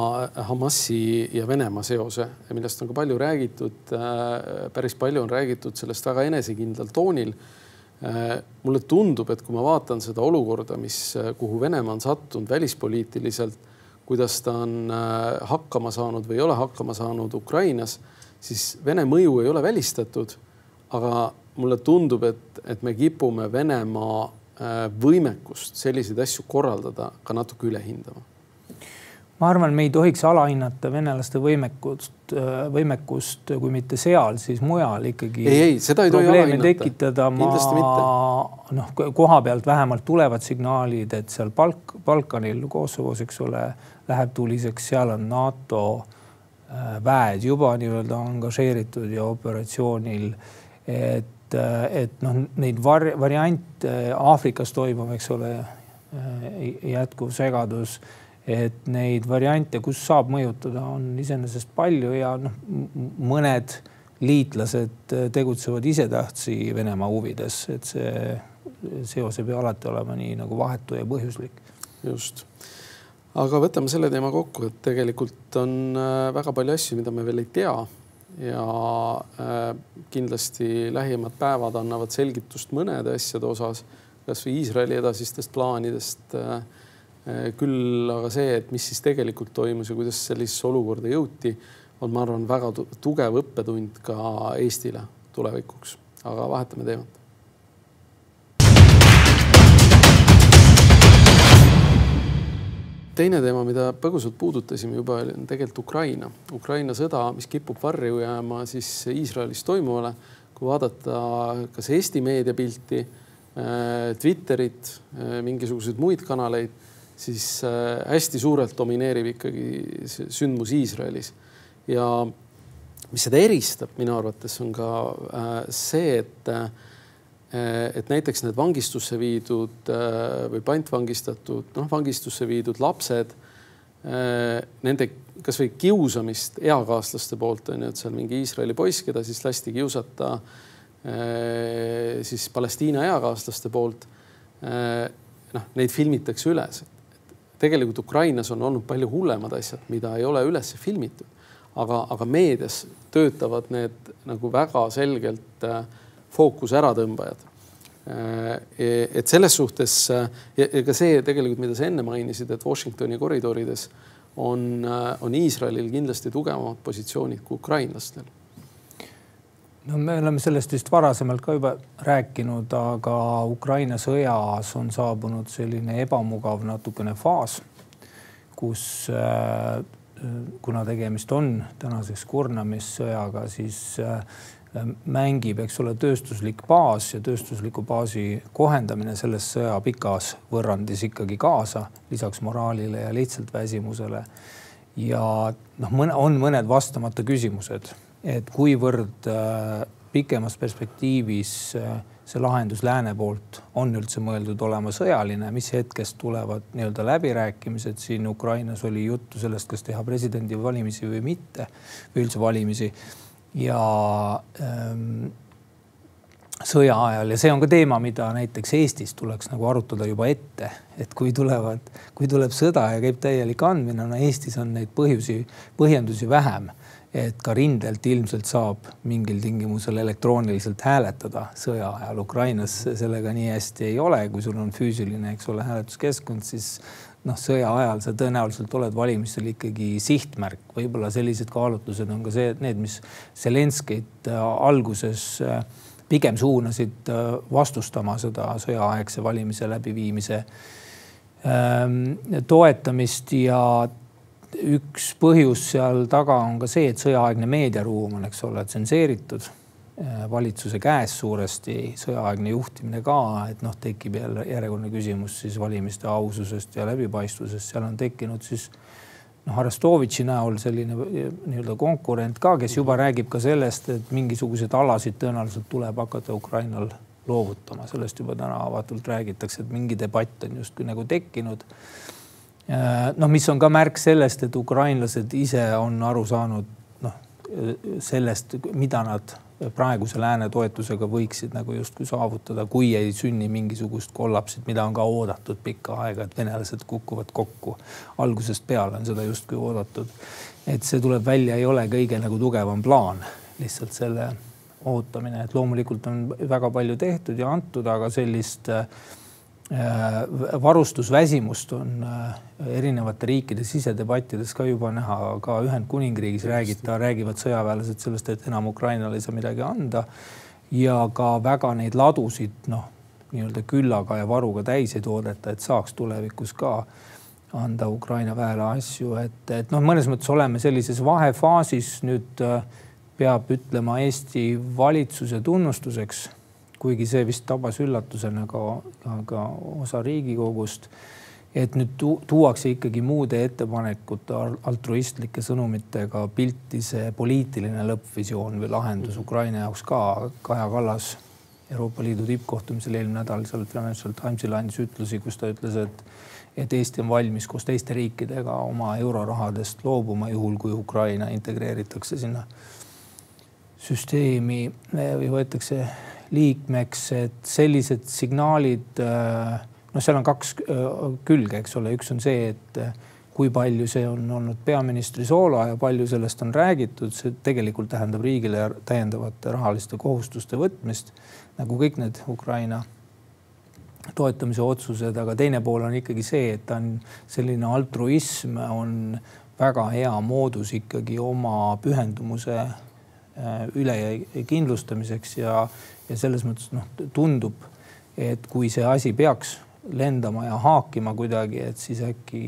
Hamasi ja Venemaa seose, millest on ka palju räägitud. Äh, päris palju on räägitud sellest väga enesekindlal toonil. Äh, mulle tundub, et kui ma vaatan seda olukorda, mis, kuhu Venemaa on sattunud välispoliitiliselt, kuidas ta on hakkama saanud või ei ole hakkama saanud Ukrainas, siis Vene mõju ei ole välistatud aga mulle tundub, et, et me kipume Venemaa äh, võimekust selliseid asju korraldada ka natuke üle hindama. ma arvan, me ei tohiks alahinnata venelaste võimekust, äh, võimekust, kui mitte seal, siis mujal ikkagi. ei, ei, seda ei tohi alahinnata. tekitada ma noh, koha pealt vähemalt tulevad signaalid, et seal Balk, Balkanil, Kosovos, eks ole, läheb tuliseks, seal on NATO äh, väed juba nii-öelda angažeeritud ja operatsioonil et, et noh, neid var-, variante Aafrikas toimub, eks ole, jätkuv segadus, et neid variante, kus saab mõjutada, on iseenesest palju ja noh, mõned liitlased tegutsevad isetähtsi Venemaa huvides, et see seos ei pea alati olema nii nagu vahetu ja põhjuslik. just aga võtame selle teema kokku, et tegelikult on äh, väga palju asju, mida me veel ei tea ja äh, kindlasti lähimad päevad annavad selgitust mõnede asjade osas, kasvõi Iisraeli edasistest plaanidest. Äh, äh, küll aga see, et mis siis tegelikult toimus ja kuidas sellisesse olukorda jõuti, on, ma arvan, väga tugev õppetund ka Eestile tulevikuks, aga vahetame teemat teine teema, mida põgusalt puudutasime juba, on tegelikult Ukraina. Ukraina sõda, mis kipub varju jääma siis Iisraelis toimuvale. kui vaadata kas Eesti meediapilti, äh, Twitterit, äh, mingisuguseid muid kanaleid, siis äh, hästi suurelt domineerib ikkagi sündmus Iisraelis. ja mis seda eristab minu arvates on ka see, et et näiteks need vangistusse viidud eh, või pantvangistatud, noh, vangistusse viidud lapsed, eh, nende kasvõi kiusamist eakaaslaste poolt on ju, et seal mingi Iisraeli poiss, keda siis lasti kiusata siis Palestiina eakaaslaste poolt. noh, neid filmitakse üles. tegelikult Ukrainas on olnud palju hullemad asjad, mida ei ole üles filmitud, aga, aga meedias töötavad need nagu väga selgelt äh, fookuse äratõmbajad. Äh, et selles suhtes äh, ja ka see tegelikult, mida sa enne mainisid, et Washingtoni koridorides on, äh, on Iisraelil kindlasti tugevamad positsioonid kui ukrainlastel no me oleme sellest vist varasemalt ka juba rääkinud, aga Ukraina sõjas on saabunud selline ebamugav natukene faas, kus kuna tegemist on tänaseks kurnamissõjaga, siis mängib, eks ole, tööstuslik baas ja tööstusliku baasi kohendamine selles sõja pikas võrrandis ikkagi kaasa, lisaks moraalile ja lihtsalt väsimusele. ja noh, on mõned vastamata küsimused, et kuivõrd äh, pikemas perspektiivis äh, see lahendus lääne poolt on üldse mõeldud olema sõjaline, mis hetkest tulevad nii-öelda läbirääkimised siin Ukrainas oli juttu sellest, kas teha presidendivalimisi või mitte või üldse valimisi ja ähm, sõja ajal ja see on ka teema, mida näiteks Eestis tuleks nagu arutada juba ette, et kui tulevad, kui tuleb sõda ja käib täielik andmine, no Eestis on neid põhjusi, põhjendusi vähem. et ka rindelt ilmselt saab mingil tingimusel elektrooniliselt hääletada sõja ajal. Ukrainas sellega nii hästi ei ole, kui sul on füüsiline, eks ole, hääletuskeskkond, siis noh, sõja ajal sa tõenäoliselt oled valimistel ikkagi sihtmärk, võib-olla sellised kaalutlused on ka see, need, mis Zelenskit äh, alguses äh, pigem suunasid äh, vastustama seda sõjaaegse valimise läbiviimise ähm, toetamist. Ja üks põhjus seal taga on ka see, et sõjaaegne meediaruum on, eks ole, tsenseeritud valitsuse käes suuresti, sõjaaegne juhtimine ka, et noh, tekib jälle järjekordne küsimus siis valimiste aususest ja läbipaistvusest, seal on tekkinud siis noh, Arestovitši näol selline nii-öelda konkurent ka, kes juba räägib ka sellest, et mingisuguseid alasid tõenäoliselt tuleb hakata Ukrainal loovutama, sellest juba täna avatult räägitakse, et mingi debatt on justkui nagu tekkinud. Noh, mis on ka märk sellest, et ukrainlased ise on aru saanud noh, sellest, mida nad praeguse lääne toetusega võiksid nagu justkui saavutada, kui ei sünni mingisugust kollapsit, mida on ka oodatud pikka aega, et venelased kukuvad kokku. algusest peale on seda justkui oodatud. et see tuleb välja, ei ole kõige nagu tugevam plaan, lihtsalt selle ootamine, et loomulikult on väga palju tehtud ja antud, aga sellist äh, varustusväsimust on äh, erinevate riikide sisedebattides ka juba näha, ka Ühendkuningriigis räägita, räägivad sõjaväelased sellest, et enam Ukrainale ei saa midagi anda. ja ka väga neid ladusid noh, nii-öelda küllaga ja varuga täis ei toodeta, et saaks tulevikus ka anda Ukraina väele asju, et, et noh, mõnes mõttes oleme sellises vahefaasis nüüd äh, peab ütlema Eesti valitsuse tunnustuseks kuigi see vist tabas üllatusena ka, ka, osa Riigikogust. et nüüd tu tuuakse ikkagi muude ettepanekute altruistlike sõnumitega pilti see poliitiline lõppvisioon või lahendus. Ukraina jaoks ka. Kaja Kallas Euroopa Liidu tippkohtumisel eelmine nädal seal Financial Timesile andis ütlusi, kus ta ütles, et et Eesti on valmis koos teiste riikidega oma eurorahadest loobuma, juhul kui Ukraina integreeritakse sinna süsteemi või võetakse liikmeks, et sellised signaalid, äh, noh, seal on kaks äh, külge, eks ole, üks on see, et äh, kui palju see on olnud peaministri soola ja palju sellest on räägitud, see tegelikult tähendab riigile täiendavate rahaliste kohustuste võtmist nagu kõik need Ukraina toetamise otsused, aga teine pool on ikkagi see, et ta on selline altruism on väga hea moodus ikkagi oma pühendumuse üle kindlustamiseks ja, ja selles mõttes noh, tundub, et kui see asi peaks lendama ja haakima kuidagi, et siis äkki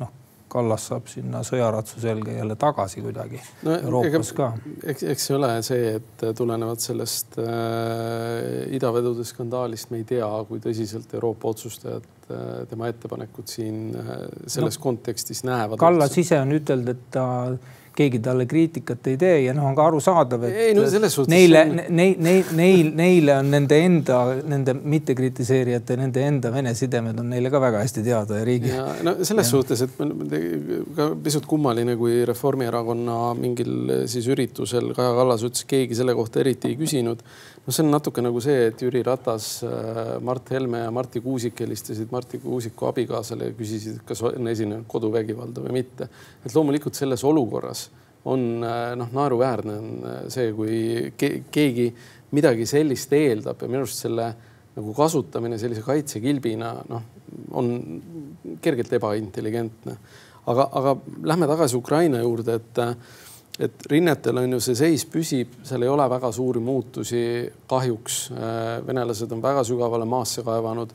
noh, Kallas saab sinna sõjaratsu selga jälle tagasi kuidagi no, Euroopas ega, ka. eks, eks see ole see, et tulenevalt sellest äh, idavedude skandaalist me ei tea, kui tõsiselt Euroopa otsustajad äh, tema ettepanekut siin äh, selles no, kontekstis näevad. Kallas ise on ütelnud, et ta keegi talle kriitikat ei tee ja noh, on ka arusaadav, et ei, no, suhtes... neile on... neil, neil, neil, neile on nende enda, nende mitte kritiseerijate, nende enda Vene sidemed on neile ka väga hästi teada ja riigi. no selles ja. suhtes, et ka pisut kummaline, kui Reformierakonna mingil siis üritusel Kaja Kallas ütles, keegi selle kohta eriti ei küsinud no see on natuke nagu see, et Jüri Ratas, äh, Mart Helme ja Marti Kuusik helistasid Marti Kuusiku abikaasale ja küsisid, kas on esinenud koduvägivalda või mitte. et loomulikult selles olukorras on äh, noh, naeruväärne on äh, see, kui ke keegi midagi sellist eeldab ja minu arust selle nagu kasutamine sellise kaitsekilbina noh, on kergelt ebaintelligentne. aga, aga lähme tagasi Ukraina juurde, et et rinnetel on ju see seis püsib, seal ei ole väga suuri muutusi kahjuks. Äh, venelased on väga sügavale maasse kaevanud.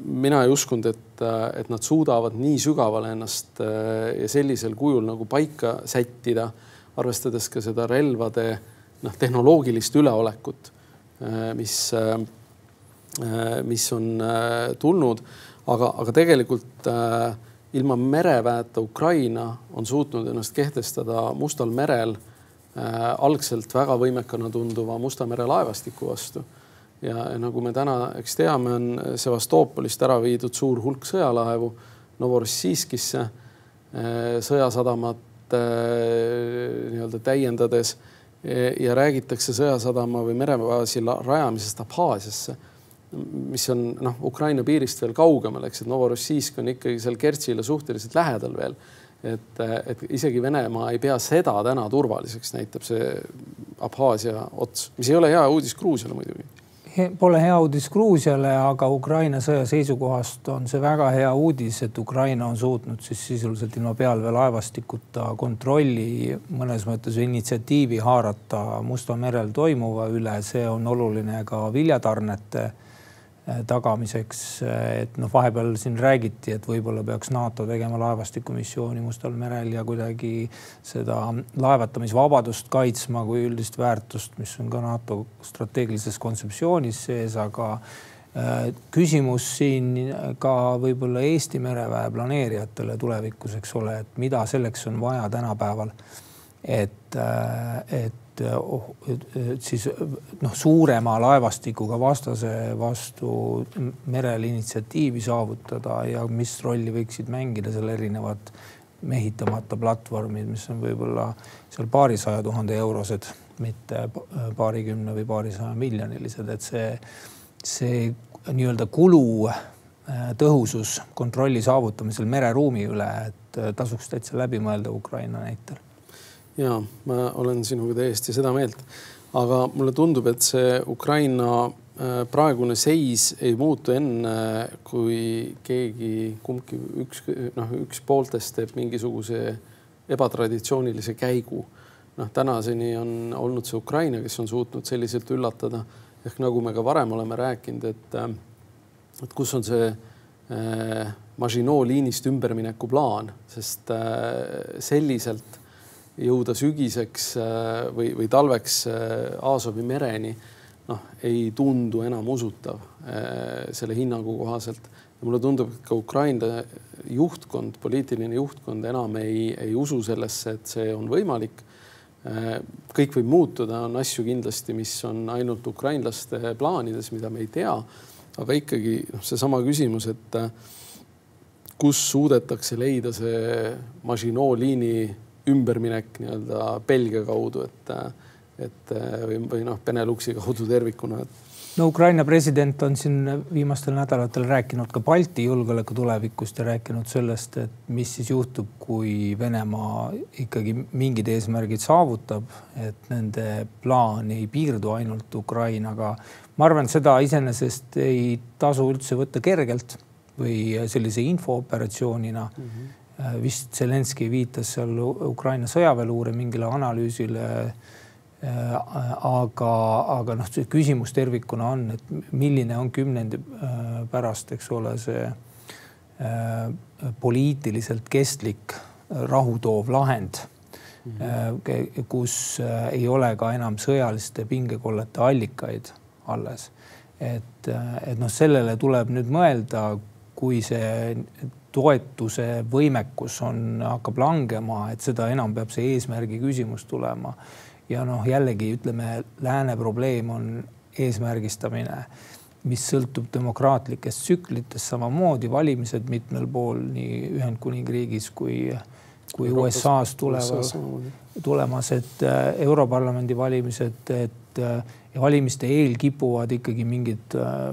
Mina ei uskunud, et, et nad suudavad nii sügavale ennast ja sellisel kujul nagu paika sättida, arvestades ka seda relvade noh, tehnoloogilist üleolekut, mis, mis on tulnud, aga, aga tegelikult ilma mereväeta Ukraina on suutnud ennast kehtestada Mustal merel algselt väga võimekana tunduva Musta mere laevastiku vastu. Ja, nagu me täna, eks teame, on Sevastopolist ära viidud suur hulk sõjalaevu Novorossijskisse äh, sõjasadamat äh, nii-öelda täiendades ja räägitakse sõjasadama või merebaasi rajamisest Abhaasiasse mis on noh, Ukraina piirist veel kaugemal, eks, et Novorossijsk on ikkagi seal Kertšile suhteliselt lähedal veel. et, et isegi Venemaa ei pea seda täna turvaliseks, näitab see Abhaasia ots, mis ei ole hea uudis Gruusiale muidugi. Pole hea uudis Gruusiale, aga Ukraina sõja seisukohast on see väga hea uudis, et Ukraina on suutnud siis sisuliselt ilma pealveelaevastikuta kontrolli mõnes mõttes initsiatiivi haarata Musta merel toimuva üle, see on oluline ka viljatarnete tagamiseks, et noh, vahepeal siin räägiti, et võib-olla peaks NATO tegema laevastikumissiooni Mustal merel ja kuidagi seda laevatamisvabadust kaitsma kui üldist väärtust, mis on ka NATO strateegilises kontseptsioonis sees, aga Äh, küsimus siin ka võib-olla Eesti mereväe planeerijatele tulevikus, eks ole, et mida selleks on vaja tänapäeval. et, äh, et, et siis noh, suurema laevastikuga vastase vastu merel initsiatiivi saavutada ja mis rolli võiksid mängida seal erinevad mehitamata platvormid, mis on võib-olla seal paarisaja tuhande eurosed, mitte paarikümne või paarisaja miljonilised, et see see nii-öelda kulu äh, tõhusus kontrolli saavutamisel mereruumi üle, et äh, tasuks täitsa läbi mõelda Ukraina näitel. Ja ma olen sinuga täiesti seda meelt, aga mulle tundub, et see Ukraina äh, praegune seis ei muutu enne, kui keegi, kumbki üks, noh, üks pooltest teeb mingisuguse ebatraditsioonilise käigu. noh, tänaseni on olnud see Ukraina, kes on suutnud selliselt üllatada. Ehk nagu me ka varem oleme rääkinud, et, äh, et kus on see äh, Maginot liinist ümbermineku plaan, sest äh, selliselt jõuda sügiseks äh, või, või talveks äh, Aasovi mereni, noh, ei tundu enam usutav äh, selle hinnangu kohaselt. mulle tundub, et ka Ukraina juhtkond, poliitiline juhtkond enam ei, ei usu sellesse, et see on võimalik kõik võib muutuda, on asju kindlasti, mis on ainult ukrainlaste plaanides, mida me ei tea. aga ikkagi noh, seesama küsimus, et kus suudetakse leida see Maginot liini ümberminek nii-öelda Belgia kaudu, et, et või, või noh, Beneluxi kaudu tervikuna, et no Ukraina president on siin viimastel nädalatel rääkinud ka Balti julgeoleku tulevikust ja rääkinud sellest, et mis siis juhtub, kui Venemaa ikkagi mingid eesmärgid saavutab, et nende plaan ei piirdu ainult Ukrainaga. ma arvan, seda iseenesest ei tasu üldse võtta kergelt või sellise infooperatsioonina mm. -hmm. Vist Zelenskõi viitas seal Ukraina sõjaväeluure mingile analüüsile Äh, aga, aga noh, see küsimus tervikuna on, et milline on kümnendi äh, pärast, eks ole, see äh, poliitiliselt kestlik rahu toov lahend mm, -hmm. kus ei ole ka enam sõjaliste pingekollete allikaid alles. et, et noh, sellele tuleb nüüd mõelda, kui see toetuse võimekus on, hakkab langema, et seda enam peab see eesmärgi küsimus tulema. Ja noh, jällegi ütleme, lääne probleem on eesmärgistamine, mis sõltub demokraatlikest tsüklitest. Samamoodi, valimised mitmel pool nii Ühendkuningriigis kui, kui USA-s tulevad, tulemas, et äh, Europarlamendi valimised, et äh, ja valimiste eel kipuvad ikkagi mingid äh,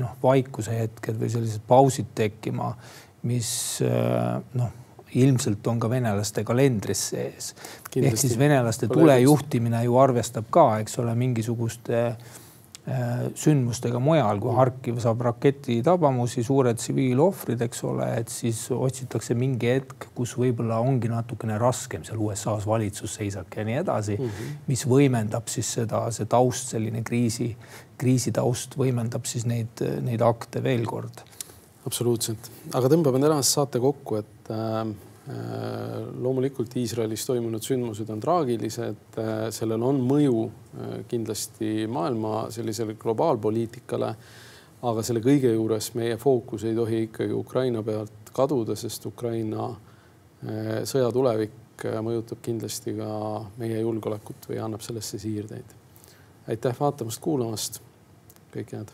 noh, vaikuse hetked või sellised pausid tekkima, mis noh ilmselt on ka venelaste kalendris sees. ehk siis venelaste tulejuhtimine ju arvestab ka, eks ole, mingisuguste äh, sündmustega mujal, kui Harkiv saab raketitabamusi, suured tsiviilohvrid, eks ole, et siis otsitakse mingi hetk, kus võib-olla ongi natukene raskem seal USA-s valitsusseisak ja nii edasi mm, -hmm. mis võimendab siis seda, see taust, selline kriisi, kriisitaust võimendab siis neid, neid akte veel kord absoluutselt, aga tõmbame tänase saate kokku, et äh, äh, loomulikult Iisraelis toimunud sündmused on traagilised äh,, sellel on mõju äh, kindlasti maailma sellisele globaalpoliitikale. aga selle kõige juures meie fookus ei tohi ikkagi Ukraina pealt kaduda, sest Ukraina äh, sõja tulevik äh, mõjutab kindlasti ka meie julgeolekut või annab sellesse siirdeid. aitäh vaatamast-kuulamast, kõike head